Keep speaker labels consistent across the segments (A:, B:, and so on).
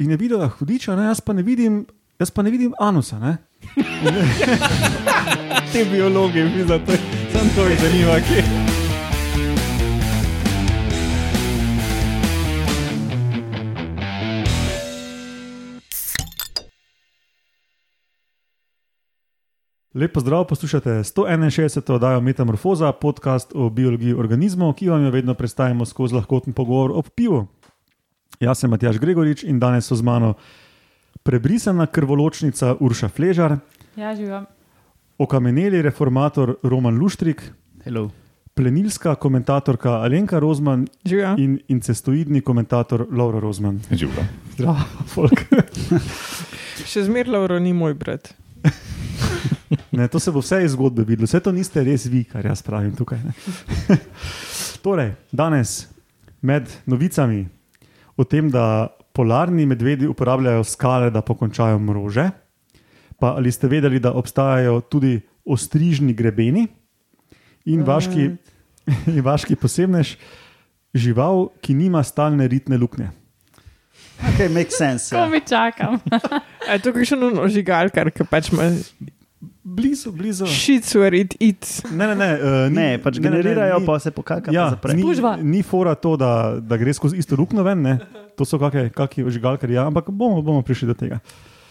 A: in je videla hudiča, ne, jaz, pa ne vidim, jaz pa ne vidim anusa. Ne.
B: Te biologi, mi za to, sem to jih zanima, kje.
A: Lepo zdrav, poslušate 161. oddajo Metamorfoza, podcast o biologiji organizmov, ki vam jo vedno predstavimo skozi lahkoten pogovor o pivu. Jaz sem Matjaš Gregorič in danes so z mano prebrisana krvoločnica Urša Fležar,
C: Ja, živam.
A: okameneli reformator Roman Luštrik,
B: Hello.
A: plenilska komentatorka Alenka Rozman
C: Živam.
A: in incestoidni komentator Laura Rozman.
D: Živo.
A: Zdravo, folk.
E: Še zmeraj Lauro ni moj brat.
A: Ne, to se bo vse iz zgodbe videlo, vse to niste res vi, kar jaz pravim tukaj. ne. torej, danes med novicami o tem, da polarni medvedi uporabljajo skale, da pokončajo mrože. Pa ali ste vedeli, da obstajajo tudi ostrižni grebeni in vaški, in vaški posebnež, žival, ki nima stalne ritne luknje.
B: Okay, make sense.
C: Ko
B: Ja.
C: mi čakam.
E: A je to kakšen ožigalkar, ki pač ima
A: Blizu, blizu.
E: shit where it eats.
A: Ne, ne, ne, uh, ni,
B: Ne, pač generirajo,
A: ni-
B: pa se pokaka,
A: Ja, ni, ni fora to, da, da gre skozi isto luknjo ven, ne. to so kakšni ožigalkari, ja, ampak bomo, bomo prišli do tega.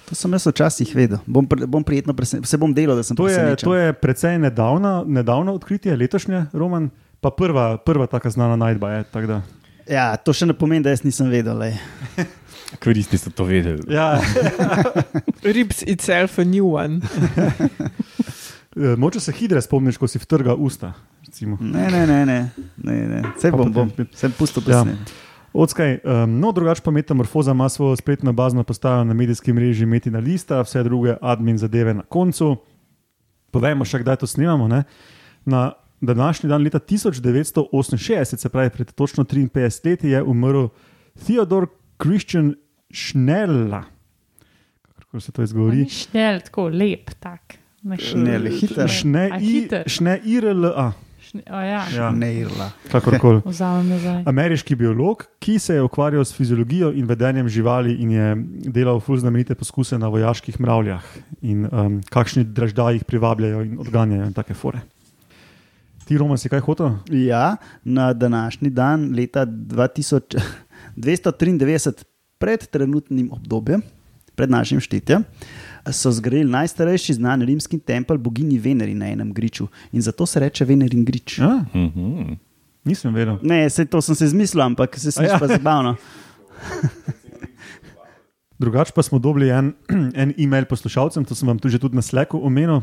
B: To sem jaz včasih vedel. Bom, bom prijetno presenečen, se bom delal, da sem
A: To je,
B: presenečen.
A: to je precej nedavna, nedavno odkritje, letošnje, Roman, pa prva, prva taka znana najdba je. tako da.
B: Ja, to še ne pomeni, da jaz nisem vedel.
D: Koristi so to vedeli.
A: Ja,
E: Rips itself a new one.
A: eh, moče se hidre spomniš, ko si vtrga usta. recimo.
B: Ne, ne, ne, ne. ne, ne.
A: Pa
B: bom, bom, sem pustil
A: Ja.
B: pesne.
A: Odskaj, um, no, drugače pa Metamorfoza ima svojo spletno bazno postajo na medijskem mreži Metina Lista, vse druge admin zadeve na koncu. Povejmo še, kdaj to snimamo. Ne? Na današnji dan, leta 1968, se pravi pred točno 53 leti, je umrl Theodor Christian Schnella. Kako se to izgovori?
C: Šnel, tako lep, tak. Ne
B: Šnel, hiter.
C: A, hiter.
A: Šne-IRLA,
C: Šne, o, ja.
A: Ja.
B: Neirla.
A: kakorkoli. Ameriški biolog, ki se je ukvarjal s fiziologijo in vedenjem živali in je delal ful znamenite poskuse na vojaških mravljah in um, kakšni draždaji jih privabljajo in odganjajo in take fore. Ti, Roman, si kaj hotel?
B: Ja, na današnji dan, leta 2000 293, pred trenutnim obdobjem, pred našim štetjem, so zgradili najstarejši znan rimski tempelj bogini Veneri na enem griču in zato se reče Venerin grič.
A: Ja,
D: Mhm.
A: nisem vedel.
B: Ne, se, to sem se izmislil, ampak se sliši
A: ja.
B: pa zabavno.
A: Drugače pa smo dobili en, en e-mail poslušalcem, to sem vam tudi, že tudi na Slacku omenil.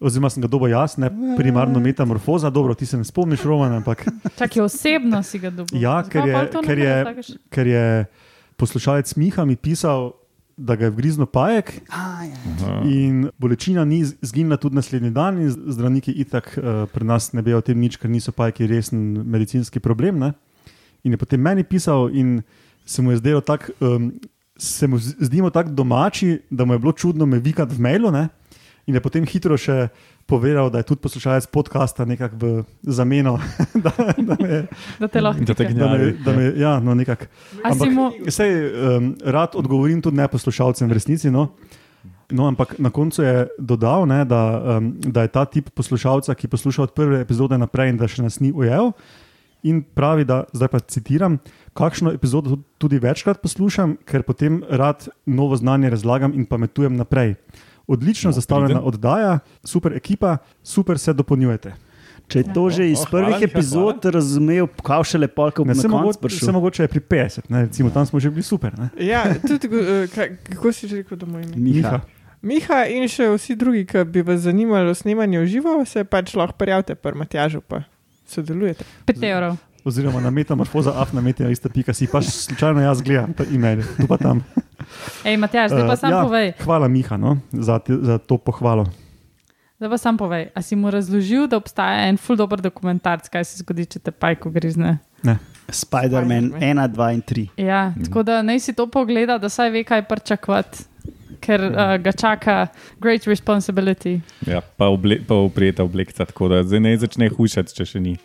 A: Oziroma, sem ga dobil jaz, ne primarno metamorfoza. Dobro, ti se ne spomniš, Roman, ampak
C: Čakaj, osebno si ga dobil.
A: Ja, ker je- ker je- ker je poslušalec Miha mi pisal, da ga je vgriznil pajek,
B: A, ja.
A: In bolečina ni z- zginila tudi naslednji dan, in zdravniki itak uh, pri nas ne vejo o tem nič, ker niso pajki resen medicinski problem. Ne? In je potem meni pisal, in se mu je zdelo tako, um, se mu zdimo tako domači, da mu je bilo čudno me vikati v mailu. Ne? In je potem hitro še povedal, da je tudi poslušalec podcasta nekako v zameno, da, da me.
C: Da te lahko.
D: Da te
C: tike.
D: gnja-
A: Da me, da me, ja, no, nekako.
C: A si mu,
A: Sej, um, rad odgovorim tudi neposlušalcem v resnici. No. No, ampak na koncu je dodal, ne, da, um, da je ta tip poslušalca, ki posluša od prve epizode naprej in da še nas ni ujel. In pravi, da zdaj pa citiram, kakšno epizodo tudi- tudi večkrat poslušam, ker potem rad novo znanje razlagam in pametujem naprej. Odlično
D: No,
A: zastavljena
D: priden.
A: oddaja, super ekipa, super se dopolnjujete.
B: Če je to že iz
D: Oh, hvala,
B: prvih
D: Miha,
B: epizod razumel, kaj šele polka
A: Ne,
B: na
A: se, mogoče,
B: prišel.
A: se mogoče je pri 50, ne, recimo, tam smo že bili super. Ne.
E: Ja, tudi, kaj, kako si že rekel, da moj ime?
B: Miha.
E: Miha in še vsi drugi, ki bi vas zanimalo snemanje v živo, se pač lahko prijavite, pa Matjažu pa sodelujete.
C: 5 evrov.
A: Oziroma na metamorfoza, af na metina, ista pika si, pač slučajno jaz gledam ta e-mail, tu pa tam.
C: Ej, Matjaž, zdaj pa
A: Eh,
C: sam
A: ja,
C: povej.
A: Hvala, Miha, no, za, te, za to pohvalo.
C: Zdaj pa sam povej. A si mu razložil, da obstaja en full dober dokumentarc, kaj se zgodi, če te pajko grizne?
B: Spider-Man
E: Spider-Man.
B: 1, 2 in 3.
C: Ja,
A: Mhm.
C: tako da naj si to pogleda, da saj ve, kaj pričakovati. Ker uh, ga čaka great responsibility.
D: Ja, pa, oble, pa oprijeta oblekca, tako da zdaj ne začne hujšati, če še ni.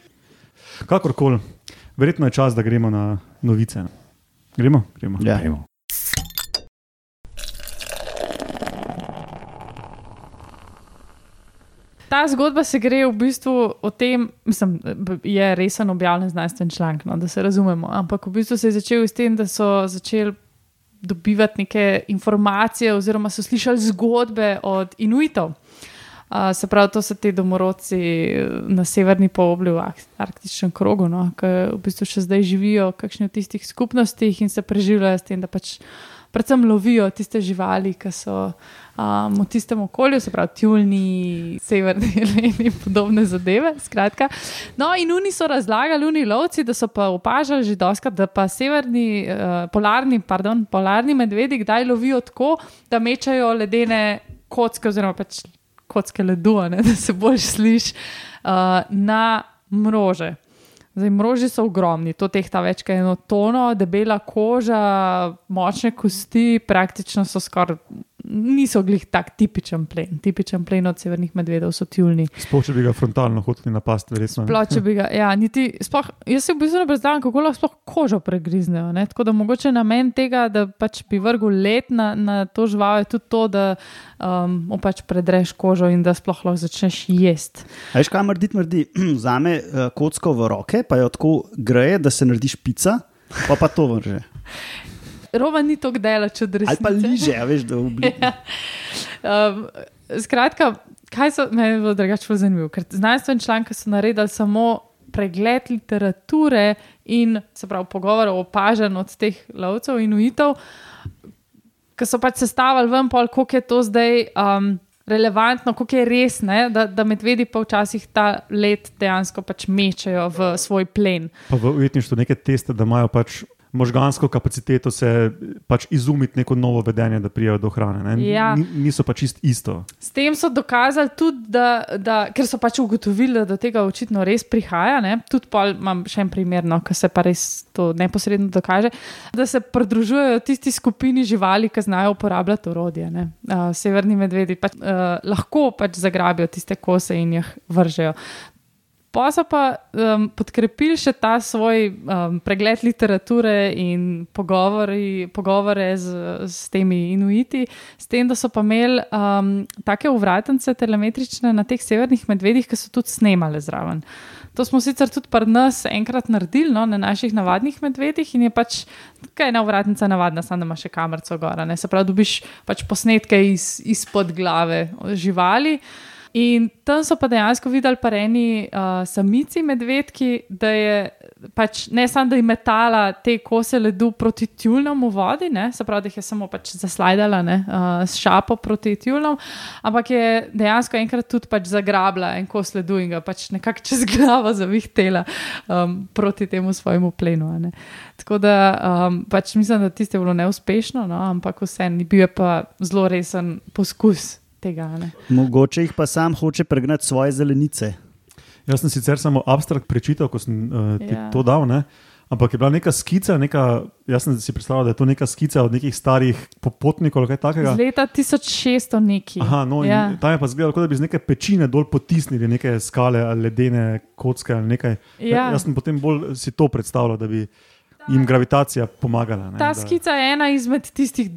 A: Kakorkoli, verjetno je čas, da gremo na novice. Gremo? gremo.
B: Ja.
D: gremo.
C: ta zgodba se gre v bistvu o tem, mislim, je resen objavljen znanstven članek, no, da se razumemo. Ampak v bistvu se je začel s tem, da so začeli dobivati neke informacije, oziroma so slišali zgodbe od Inuitov. Uh, se pravi, to so ti domorodci na severni polobli v Ark- arktičnem krogu, no, ki v bistvu še zdaj živijo v kakšnih tistih skupnostih in se preživljajo s tem, da pač predvsem lovijo tiste živali, ki so um, v tistem okolju, se pravi, tjulni, severni jeleni in podobne zadeve. Skratka. No, in oni so razlagali, oni lovci, da so pa opažali že doskrat, da pa severni, uh, polarni, pardon, polarni medvedi kdaj lovijo tako, da mečajo ledene kocke, oziroma pač kocke ledu, ne, da se bolj sliši uh, na mrože. Zdaj, mroži so ogromni, to tehta več kot eno tono, debela koža, močne kosti, praktično so skoraj. Niso glih tak tipičen plen. Tipičen plen od severnih medvedov so tjulni.
A: Sploh, če bi ga frontalno hoteli napasti, resno.
C: Sploh, če bi ga, ja, niti, sploh, jaz si v bistvu ne predstavljam, kako lahko sploh kožo pregriznejo. Ne? Tako da mogoče namen tega, da pač bi vrgel let na, na to žival, je tudi to, da um, pač predreš kožo in da sploh lahko začneš jesti.
B: A Veš, kaj mrdi, mrdi. Vzame uh, kocko v roke, pa jo tako greje, da se naredi špica, pa pa to vrže.
C: Roman ni tako dela, če
B: Ali
C: drži.
B: pa liže, a veš, da v obliki.
C: Ja. Um, skratka, kaj so me je bilo drugače zelo zanimivo? Ker znanstveni članki so naredili samo pregled literature in se pravi pogovor o opažanju od teh lovcev in ujitev, ki so pač sestavili ven, pol, koliko je to zdaj. Um, Relevantno, kako je res, ne, da, da medvedi pa včasih ta let dejansko pač mečejo v svoj plen.
A: Pa v ujetništvu neke teste, da imajo pač možgansko kapaciteto se pač izumiti neko novo vedenje, da prijajo do hrane. ne.
C: Ja.
A: Ni- Niso pač čist isto.
C: S tem so dokazali tudi, da, da ker so pač ugotovili, da do tega očitno res prihaja. Ne? Tudi pol imam še en primer, no, ki se pa res to neposredno dokaže, da se pridružujejo tisti skupini živali, ki znajo uporabljati orodje. ne. Uh, severni medvedi pač, uh, lahko pač zagrabijo tiste kose in jih vržejo. Pa so pa um, podkrepili še ta svoj um, pregled literature in pogovori, pogovore z, z temi inuiti, s tem, da so pa imeli um, take uvratence telemetrične na teh severnih medvedih, ki so tudi snemali zraven. To smo sicer tudi pri nas enkrat naredili, no, na naših navadnih medvedih, in je pač, kaj je ena uvratnica navadna, samo da ima še kamerco gora. Ne? Se pravi, dobiš pač posnetke iz, izpod glave živali. In tam so pa dejansko videli pareni uh, samici medvedki, da je pač ne samo, da je metala te kose ledu proti tjulnom v vodi, ne, se pravi, da jih je samo pač zaslajdala ne, uh, s šapo proti tjulnom, ampak je dejansko enkrat tudi pač zagrabila en kos ledu in ga pač nekako čez glavo zavihtela um, proti temu svojemu plenu. ne. Tako da um, pač mislim, da tiste je bilo neuspešno, no, ampak vseeno bil je pa zelo resen poskus tega. ne.
B: Mogoče jih pa sam hoče pregnati svoje zelenice.
A: Jaz sem sicer samo abstrakt prečital, ko sem uh, ti
C: Ja.
A: to dal. Ne? Ampak je bila neka skica, neka, jaz sem si predstavljal, da je to neka skica od nekih starih popotnikov ali kaj takega.
C: Z leta 1600 neki.
A: Aha, no,
C: ja.
A: ja. tam je pa zgledalo, kot da bi z neke pečine dol potisnili neke skale ali ledene kocke ali nekaj.
C: Ja.
A: Jaz sem potem bolj si to predstavljal, da bi jim gravitacija pomagala. Ne,
C: Ta
A: da,
C: skica je ena izmed tistih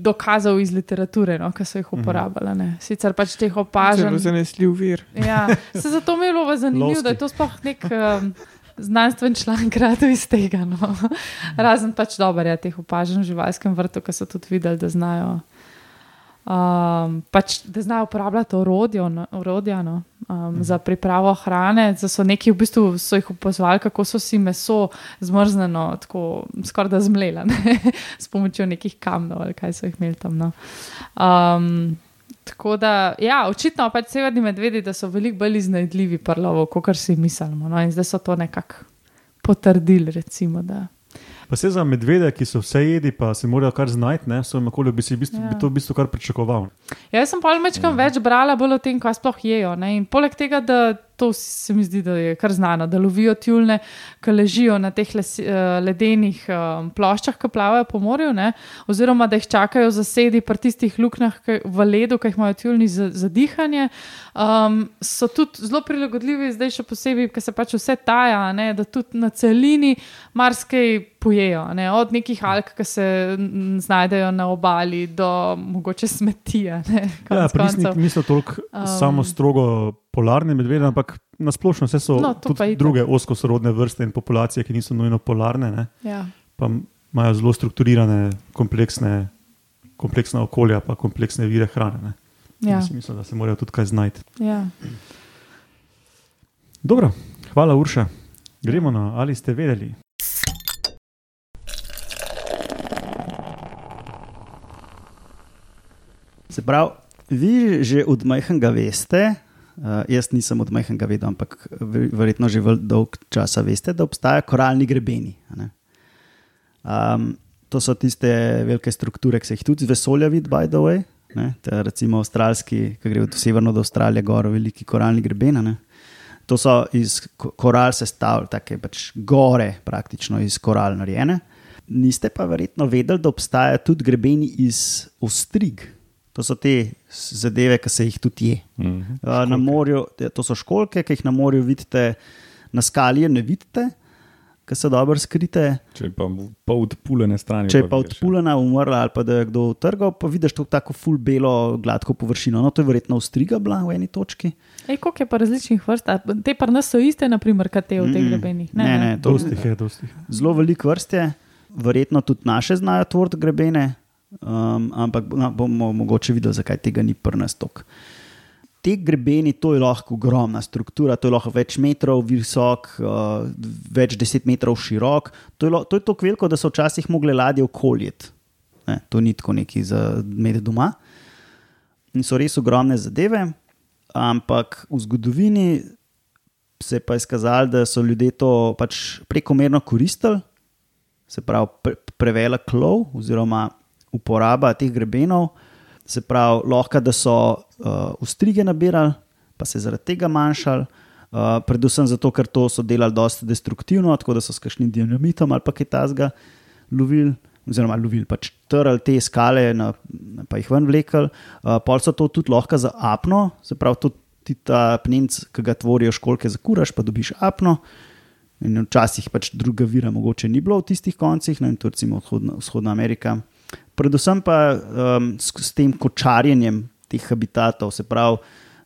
C: dokazov iz literature, no, ki so
A: Mhm.
C: jih uporabljali. ne. Sicer pač teh
E: Zelo
C: opažanj.
E: zanesljiv vir.
C: Ja, se zato mi je bilo zanimivo, da je to sploh nek um, znanstven članek gradil iz tega. No. Razen pač dobro je teh opažanj v živalskem vrtu, ki so tudi videli, da znajo. Um, pač, da znajo uporabljati orodjo, no, orodja no, um, za pripravo hrane. Da so neki v bistvu so jih opozvali, kako so si meso zmrznjeno, tako skoraj da zmlela, ne, s pomočjo nekih kamnov ali kaj so jih imeli tam. No. Um, tako da, ja, očitno pač severni medvedi, da so veliko bolj iznajdljivi prlovo, kot si mislimo. No, in zdaj so to nekako potrdili, recimo. Da.
A: Pa se za medvede, ki so vse jedi, pa se morajo kar znajti, ne, v svojem okolju, bi si v bistvu,
C: Ja.
A: ja. bi to v bistvu kar pričakoval.
C: Ja, jaz sem pa mečkam več brala bolj o tem, kaj sploh jejo. Ne? In poleg tega, da to se mi zdi, da je kar znano, da lovijo tjulne, ki ležijo na teh les, uh, ledenih um, ploščah, ki plavajo po morju, ne? oziroma da jih čakajo zasedi pri tistih luknjah v ledu, ki jih imajo tjulni za, za dihanje. Um, so tudi zelo prilagodljivi, zdaj še posebej, ker se pač vse taja, ne, da tudi na celini marsikaj pojejo. Ne, od nekih alg, ki se znajdejo na obali, do mogoče smeti. a Ne,
A: Ja, niso,
C: koncev.
A: niso toliko um, samo strogo polarne medvede, ampak nasplošno vse so
C: No,
A: druge oskosorodne vrste in populacije, ki niso nujno polarne, ne,
C: Ja.
A: pa imajo zelo strukturirane, kompleksne, kompleksna okolja, pa kompleksne vire hrane. Ne.
C: Ja,
A: Mislim, mislim, da se morajo tudi kaj znajti.
C: ja.
A: Dobro, hvala Urša. Gremo na ali ste vedeli.
B: Se pravi, vi že od majhnega veste, uh, jaz nisem od majhnega vedel, ampak ver- verjetno že vel- dolg časa veste, da obstajajo koralni grebeni. Um, to so tiste velike strukture, ki se jih tudi z vesolja vidi, by the way. Ne, te recimo avstralski, ki gre od severno do Avstralije, gor, veliki koralni greben. ne. To so iz ko- koral sestavljene, tako pač gore, praktično iz koral narejene. Niste pa verjetno vedeli, da obstajajo tudi grebeni iz ostrig. To so te zadeve, ki se jih tudi je.
D: Mhm.
B: Uh, na morju, to so školke, ki jih na morju vidite, na skali ne vidite, ki so dobro skrite.
D: Če je pa pol odpuljene strani.
B: Če je pa
D: ja.
B: odpuljena, umrla ali pa da je kdo utrgal, pa vidiš to tako full belo, gladko površino. No, to je verjetno ostriga bila v eni točki.
C: Ej, koliko je pa različnih vrst? Te pa nas so iste, naprimer, kot te v teh
B: Mm,
C: grebenih.
B: Ne, ne, to
A: Dosti jih je, dosti.
B: Zelo veliko vrst je, verjetno tudi naše znajo tvord grebene, um, ampak no, bomo mogoče videli, zakaj tega ni prnas tok. Te grebeni, to je lahko ogromna struktura, to je lahko več metrov visok, uh, več deset metrov širok. To je, lo- to je tako veliko, da so včasih mogli ladje okoljeti. Ne, to ni tako neki za med doma. In so res ogromne zadeve, ampak v zgodovini se je pa izkazalo, da so ljudje to pač prekomerno koristili, se pravi, pre, prevelik lov oziroma uporaba teh grebenov, se pravi, lahko da so uh, ustrige nabirali, pa se zaradi tega manjšali. Uh, predvsem zato, ker to so delali dosta destruktivno, tako da so s kakšnim dinamitom ali pa kaj tasga lovili, oziroma lovili pač trl te skale, na, na, pa jih ven vlekel. Uh, pol so to tudi lahko za apno, se pravi, tudi ta pnenc, ki ga tvorijo školke, zakuraš, pa dobiš apno. In včasih pač druga vira, mogoče ni bilo v tistih koncih, ne, in to recimo vzhodna, vzhodna Amerika. Predvsem pa um, s, s tem kočarjenjem teh habitatov, se pravi,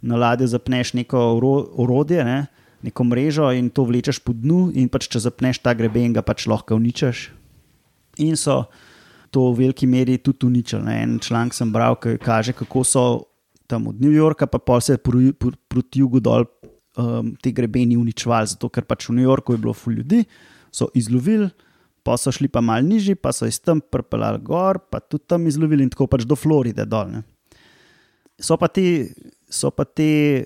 B: na ladjo zapneš neko oro- orodje, ne, neko mrežo in to vlečeš po dnu, in pač če zapneš ta greben, ga pač lahko uničeš. In so to v veliki meri tudi uničili. Ne. En članek sem bral, ki kaže, kako so tam od New Yorka, pa pol se pro, pro, proti jugu dol um, te grebeni uničevali, zato ker pač v New Yorku je bilo ful ljudi, so izlovili, pa so šli pa mal nižji, pa so iz tam prpelali gor, pa tudi tam izlovili in tako pač do Floride dol. Ne. So pa ti, so pa ti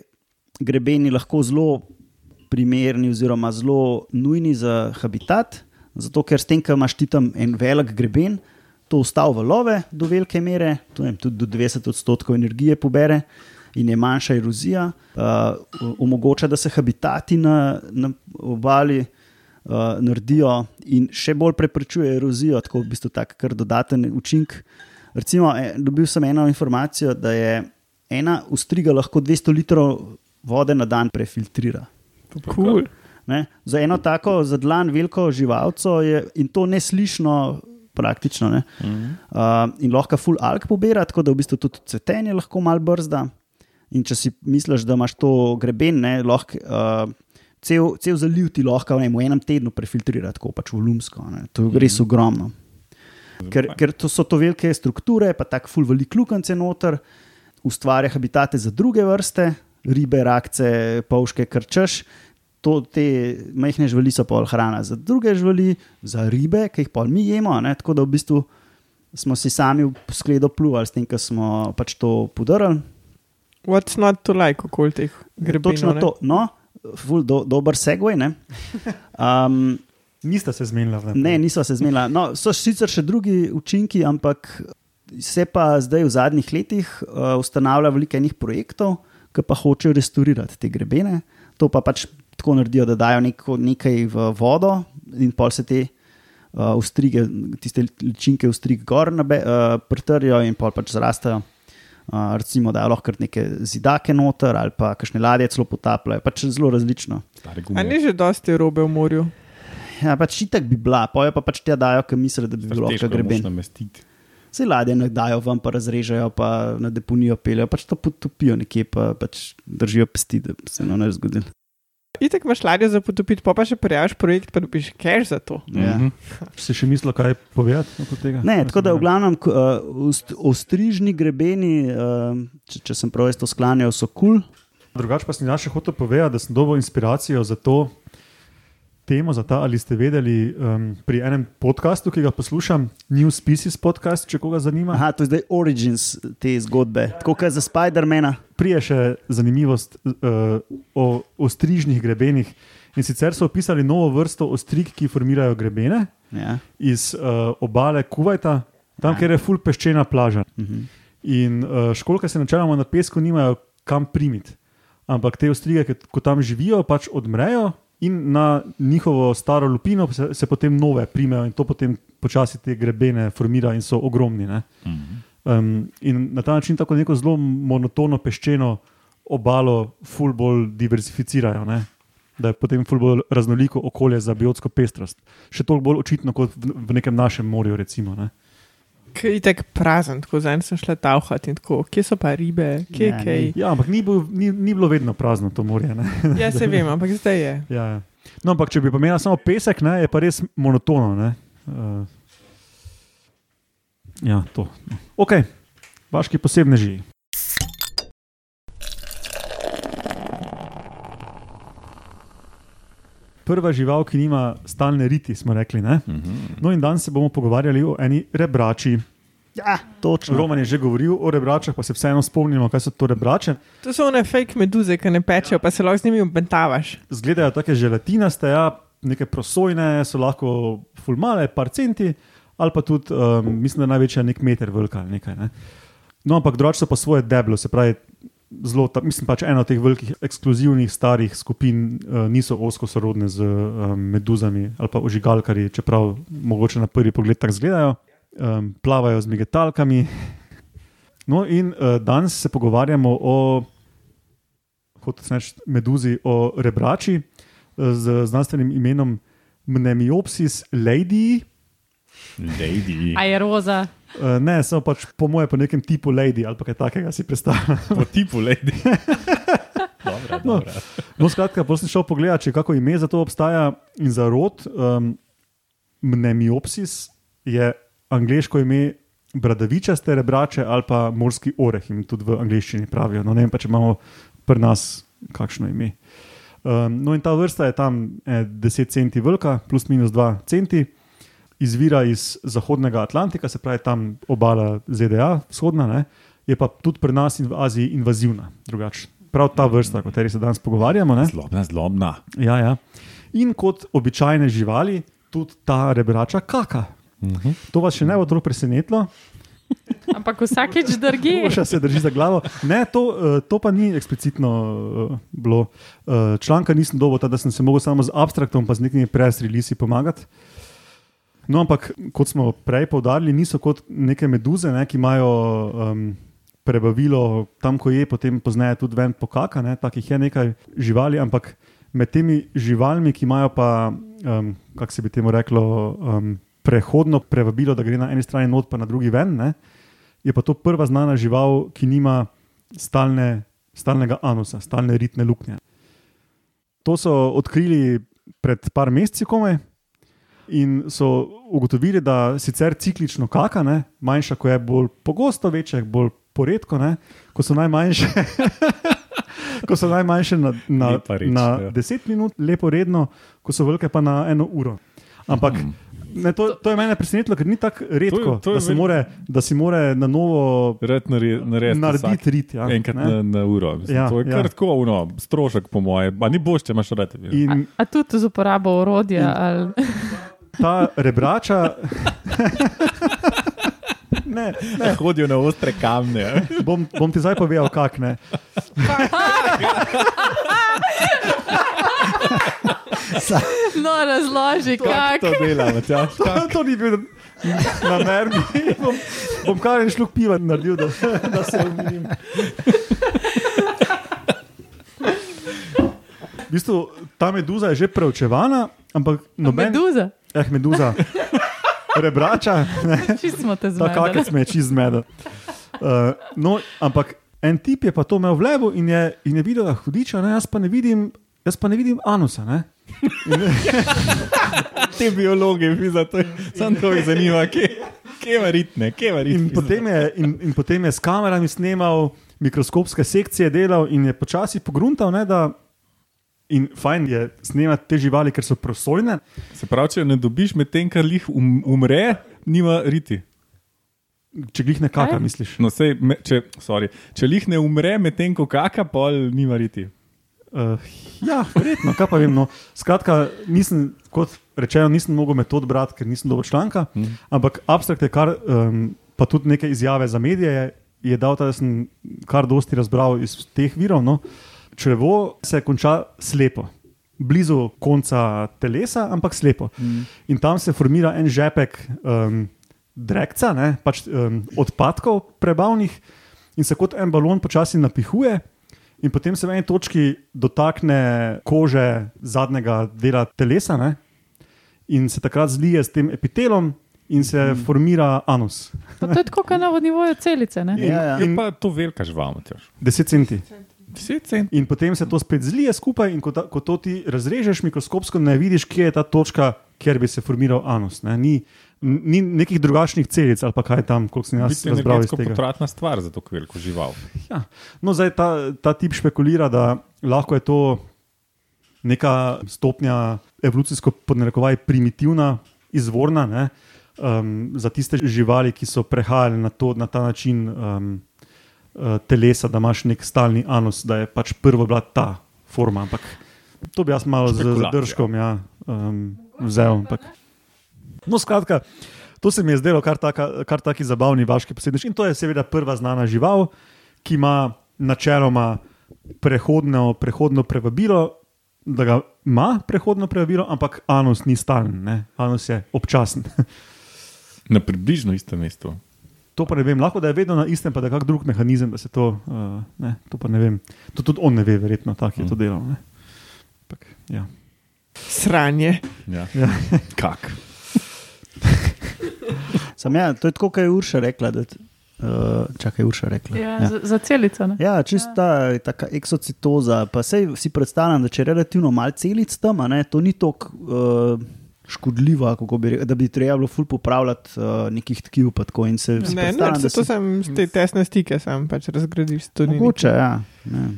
B: grebeni lahko zelo primerni, oziroma zelo nujni za habitat, zato ker s tem, ko imaš ti tam en velik greben, to ustavi valove do velike mere, vem, tudi do 90 odstotkov energije pobere in je manjša erozija, uh, omogoča, da se habitati na, na obali uh, naredijo in še bolj preprečuje erozijo, tako v bistvu tak kar dodaten učinek. Recimo, eh, dobil sem eno informacijo, da je ena ustriga lahko 200 litrov vode na dan prefiltrira.
E: Cool.
B: Ne? Za eno tako zadlan veliko živalco je in to neslišno. Praktično. Ne? Uh, in lahko full alk pobira, tako da v bistvu tudi cvetenje lahko malo brzda. In če si misliš, da imaš to greben, ne, lahko, uh, cel, cel zaliv ti lahko ne, v enem tednu prefiltrira, tako pač volumsko. Ne. To je res ogromno. Ker, ker to so to velike strukture, pa tako full velik lukance noter, ustvarja habitate za druge vrste, ribe, rakce, pavške, krčeš. To, te majhne živali so pol hrana za druge živali, za ribe, ki jih pol mi jemo. Ne? Tako da v bistvu smo si sami v skledo pluvali s tem, ko smo pač to podarili.
E: What's not to like okoli teh grebenov?
B: Točno
E: ne?
B: to. No, ful, do, dober segway. Ne? Um,
A: Nista se zmenila.
B: Ne, niso se zmenila. No, so sicer še drugi učinki, ampak se pa zdaj v zadnjih letih uh, ustanavlja veliko enih projektov, ki pa hočejo restaurirati te grebene. To pa pač tako naredijo, da dajo neko, nekaj v vodo in pol se te uh, ostrige, tiste ličinke ostrig gor nabe, uh, pretrjo in pol pač zrastejo. Uh, recimo, da je lahko kar neke zidake noter ali pa kakšne ladje celo potapljajo, pač zelo različno.
D: Stare
E: A ni že dosti robe v morju?
B: Ja, pač itak bi bila, poje pa pač te dajo, ker mislijo, da bi bilo lahko greben. Vse ladje ne dajo ven, pa razrežejo, pa na deponijo peljejo, pač to potopijo nekje, pa pač držijo pesti, da se no ne bi zgodilo.
E: Itek imaš ladjo za potopiti, pa pa še prijaviš projekt, pa dobiš cash za to.
B: Ja.
D: Mhm.
A: Si še mislil, kaj povedati od tega?
B: Ne, tako da v glavnem uh, ost- ostrižni grebeni, uh, če, če sem prav to sklanjal, so kul. Cool.
A: Drugače pa sem jaz še hotel povedati, da sem dobil inspiracijo za to temo, za ta ali ste vedeli um, pri enem podkastu, ki ga poslušam, New Species podcast, če koga zanima.
B: Aha, to je zdaj origins te zgodbe, tako kot za Spidermana.
A: Prije še zanimivost uh, o ostrižnih grebenih. In sicer so opisali novo vrsto ostrig, ki formirajo grebene
B: Ja.
A: iz uh, obale Kuwaita, tam, kjer je full peščena plaža.
B: Mhm.
A: In uh, školke se načeloma na pesku nimajo kam primiti. Ampak te ostrige, ki tam živijo, pač odmrejo in na njihovo staro lupino se, se potem nove primejo in to potem počasi te grebene formira in so ogromni. ne. Um, in na ta način tako neko zelo monotono peščeno obalo ful bolj diversificirajo. Ne? Da je potem ful bolj raznoliko okolje za biotsko pestrost. Še toliko bolj očitno kot v, v nekem našem morju. Recimo, ne?
E: Ker je tako prazen, tako zdaj sem šla tauhati in tako, kje so pa ribe, kje
B: Ja,
E: ja, kaj.
A: Ja, ampak ni, bil, ni, ni bilo vedno prazno to morje. Ne?
E: Ja, se vem, ampak zdaj je.
A: Ja, ja. No, ampak če bi pa imela samo pesek, ne, je pa res monotono. Ne? Uh, ja, to. no. Ok, vaški posebneži. Prva žival, ki nima stalne riti, smo rekli. Ne? No, in danes se bomo pogovarjali o eni rebrači.
B: Ja, točno.
A: Roman je že govoril o rebračah, pa se vseeno spomnimo, kaj so to rebrače.
E: To so one fake meduze, ki ne pečejo, pa se lahko z njimi obentavaš.
A: Zgledajo tako želatinaste, ja, neke prosojne, so lahko fulmale, par centi, ali pa tudi, um, mislim, da največja nek meter velika ali nekaj. Ne. No, ampak drugače so pa svoje deblo, se pravi, zelo, ta, mislim pač ena od teh velikih, ekskluzivnih starih skupin, uh, niso osko sorodne z um, meduzami ali pa ožigalkarji, čeprav mogoče na prvi pogled tako izgledajo. Um, plavajo z migetalkami. No, in uh, danes se pogovarjamo o, kot se reče, meduzi, o rebrači z znanstvenim imenom Mnemiopsis lady.
D: Lady.
C: A je roza.
A: Uh, ne, samo pač po mojem, po nekem tipu lady ali kaj takega si predstavljam.
D: Po tipu lady. Dobra,
A: No.
D: dobra.
A: No, skratka, sem šel pogledat, če kako ime za to obstaja in za rod. Um, Mnemiopsis je angliško ime bradavičaste rebrače ali pa morski oreh, jim tudi v angleščini pravijo. No, ne vem pa, če imamo pri nas kakšno ime. Um, no, in ta vrsta je tam eh, 10 centi velika, plus minus 2 centi, izvira iz zahodnega Atlantika, se pravi tam obala ZDA, vzhodna, ne, je pa tudi pri nas in v Aziji invazivna. Drugače. Prav ta vrsta, o kateri se danes pogovarjamo. Ne?
D: Zlobna, zlobna.
A: Ja, ja. In kot običajne živali, tudi ta rebrača kaka.
D: Mhm.
A: To vas še ne bo tako presenetilo,
C: Ampak vsakeč drgi.
A: Še se drži za glavo. Ne, to, eh, to pa ni eksplicitno eh, bilo. Eh, Članka nisem dobil, da sem se lahko samo z abstraktom, pa z nekimi press-releasi pomagati. No, ampak kot smo prej poudarili, niso kot neke meduze, ne, ki imajo um, prebavilo tam, ko je, potem pozneje tudi ven pokaka, ne, takih je nekaj živali, ampak med temi živalmi, ki imajo pa, um, kako se bi temu reklo, um, prehodno prebavilo, da gre na eni strani not, pa na drugi ven, ne, je pa to prva znana žival, ki nima stalne, stalnega anusa, stalne ritne luknje. To so odkrili pred par meseci, komaj. In so ugotovili, da sicer ciklično kaka, ne, manjša, ko je bolj pogosto, večja, bolj poredko, ne, ko so najmanjše. Ko so najmanjše na, na,
D: reč,
A: na
D: ja.
A: 10 minut, lepo redno, ko so velike pa na eno uro. Ampak
D: Mhm.
A: ne, to, to je mene presenetilo, ker ni tako redko,
D: to je
A: da, se more, da si more na novo
D: narediti
A: narediti rit. Ja,
D: enkrat
A: ne.
D: na, na uro. Mislim,
A: Ja,
D: ja, to je
A: ja.
D: kar tako, uno, strošek, po moje. A ni boš, če imaš rad.
C: A,
A: In
C: a tudi z uporabo orodja. Ali...
A: ta rebrača. ne, ne,
D: Hodijo na ostre kamne.
A: bom, bom ti zdaj povedal, kak ne.
C: No, razloži, kako.
D: To dela, Matjaž.
A: To, to ni bil namen, bom, bom kar en šluk piva naredil, da, da se umirim. V bistvu, ta meduza je že preučevana, ampak noben.
C: Meduza,
A: Eh, meduza. Rebrača, ne,
C: čisto smo te
A: ta kakec
C: zmedli.
A: me je čist zmedel. Uh, no, ampak en tip je pa to imel v levu in je, in je videl, da je hudiča, ne, jaz pa ne vidim, jaz pa ne vidim anusa. Ne.
D: Te biologe, vi za to, samo to jih zanima, kje, kje varitne, kje
A: In
D: varitne.
A: potem, je, in, in potem je s kamerami snemal, mikroskopske sekcije delal in je počasi pogruntal, ne, da in fajn je snemati te živali, ker so prosojne.
D: Se pravi, če ne dobiš med tem, kar jih um, umre, nima riti.
A: Če jih ne kaka,
C: Kaj?
A: misliš.
D: No, sej, me, če, sorry, če jih ne umre med tem, ko kaka, pol nima riti.
A: Uh, ja, verjetno, kaj pa vem. No. Skratka, nisem, kot rečeno, nisem mogel metod brati, ker nisem dober članka, mm. ampak abstrakt je kar, um, pa tudi neke izjave za medije je, je dal, da sem kar dosti razbral iz teh virov. No. Črevo se konča slepo, blizu konca telesa, ampak slepo. Mm. In tam se formira en žepek um, drekca, ne, pač, um, odpadkov prebavnih, in se kot en balon počasi napihuje. In potem se v eni točki dotakne kože zadnjega dela telesa, ne? in se takrat zlije s tem epitelom, in se mm. formira anus.
C: Pa to je tako, kot na nivoju celice. Ne?
B: Ja, ja.
D: Je pa to velika Matjaž.
A: 10 centi.
D: 10 cent.
A: In potem se to spet zlije skupaj, in ko, ta, ko to ti razrežeš mikroskopsko, ne vidiš, kje je ta točka, kjer bi se formiral anus. Ne? Ni, ni nekih drugačnih celic ali kaj tam, kot sem jaz razbral iz
D: energetsko
A: tega.
D: potratna stvar za to veliko žival.
A: Ja. No, zdaj ta, ta tip špekulira, da lahko je to neka stopnja evolucijsko podnarekovaj primitivna, izvorna, ne, um, za tiste živali, ki so prehajali na, to, na ta način um, uh, telesa, da imaš nek stalni anus, da je pač prvo bila ta forma. Ampak to bi jaz malo z zadržkom ja, um, vzel. Ampak. No, skratka. To se mi je zdelo kar, taka, kar taki zabavni vaški posebnež. In to je seveda prva znana žival, ki ima načeloma prehodno, prehodno prevabilo, da ga ima prehodno prevabilo, ampak anus ni stalen, ne? anus je občasen.
D: Na približno istem mestu.
A: To pa ne vem, lahko da je vedno na istem, pa da je kak drug mehanizem, da se to, uh, ne, to pa ne vem. To tudi on ne ve, verjetno, tako je to delal. ne. Ampak, ja.
E: Sranje.
D: Ja.
A: Ja.
D: Kak?
B: Sam, ja, to je tako, kot je Urša rekla. Da, uh, čakaj, Urša rekla.
C: Ja, ja. Za, za celico. Ne?
B: Ja, čista ja. taka eksocitoza. Pa sej si predstavljam, da če je relativno malo celic tam, a ne, to ni tako uh, škodljivo, kako bi rekel, da bi treba bilo ful popravljati uh, nekih tkiv. tako in se si
E: Ne, ne,
B: da
E: to
B: se-
E: sem z te tesne stike, sam pač razgradiš. To ni
B: Mogoče, ja. Ne.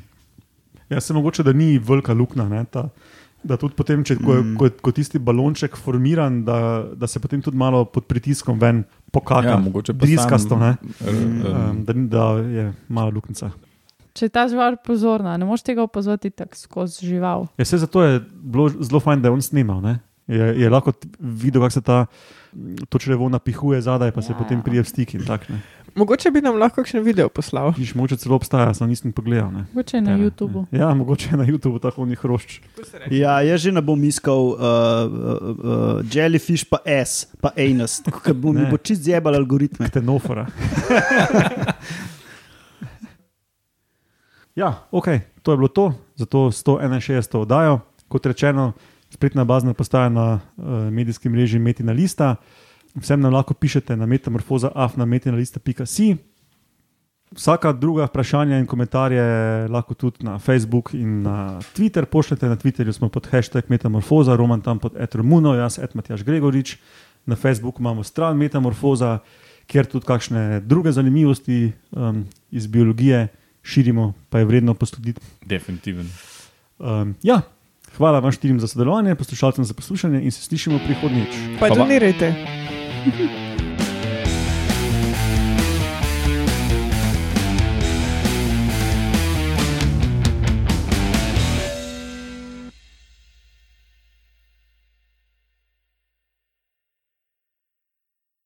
A: Ja, se mogoče, da ni velika luknja. Ne, ta, da tudi potem, če, ko,
B: Mm.
A: ko, ko tisti balonček formiran, da, da se potem tudi malo pod pritiskom ven pokaka.
D: Ja, mogoče sam,
A: ne,
D: um,
A: um, da, da je malo luknjica.
C: Če je ta žival pozorna, ne moreš tega opaziti tako skozi žival.
A: Ja, vse zato je bilo zelo fajn, da je on snimal. Ne? Je, je lahko videl, kako se ta to črevo napihuje zadaj, pa se
C: Ja,
A: potem
C: ja.
A: prije stik. in tak, ne.
E: Mogoče bi nam lahko kakšen video poslal.
A: Vidiš, mogoče celo obstaja, sem nisem pogledal. Ne.
C: Mogoče je na
A: Tele,
C: YouTubu.
A: ne. Ja, mogoče je na YouTubu tako ni hrošč.
B: Ja, jaz že ne bom iskal uh, uh, uh, jellyfish, pa S, pa anus, ker bo mi bo čist zjebal algoritme.
A: Ktenofora. ja, ok, to je bilo to, za to 161. oddajo. Kot rečeno, spletna bazna postaja na uh, medijskem mreži Metina Lista. Vsem nam lahko pišete na metamorfoza afnametinalista.si. Vsaka druga vprašanja in komentarje lahko tudi na Facebook in na Twitter pošljete. Na Twitterju smo pod hashtag Metamorfoza, Roman tam pod Etromuno, jaz Edmatjaš Gregorič. Na Facebooku imamo stran Metamorfoza, kjer tudi kakšne druge zanimivosti um, iz biologije širimo, pa je vredno posoditi.
D: Definitivno.
A: Um, ja, hvala vam štirim za sodelovanje, poslušalcem za poslušanje in se slišimo prihodnjič.
E: Pa
D: Pa ba-
E: donirajte.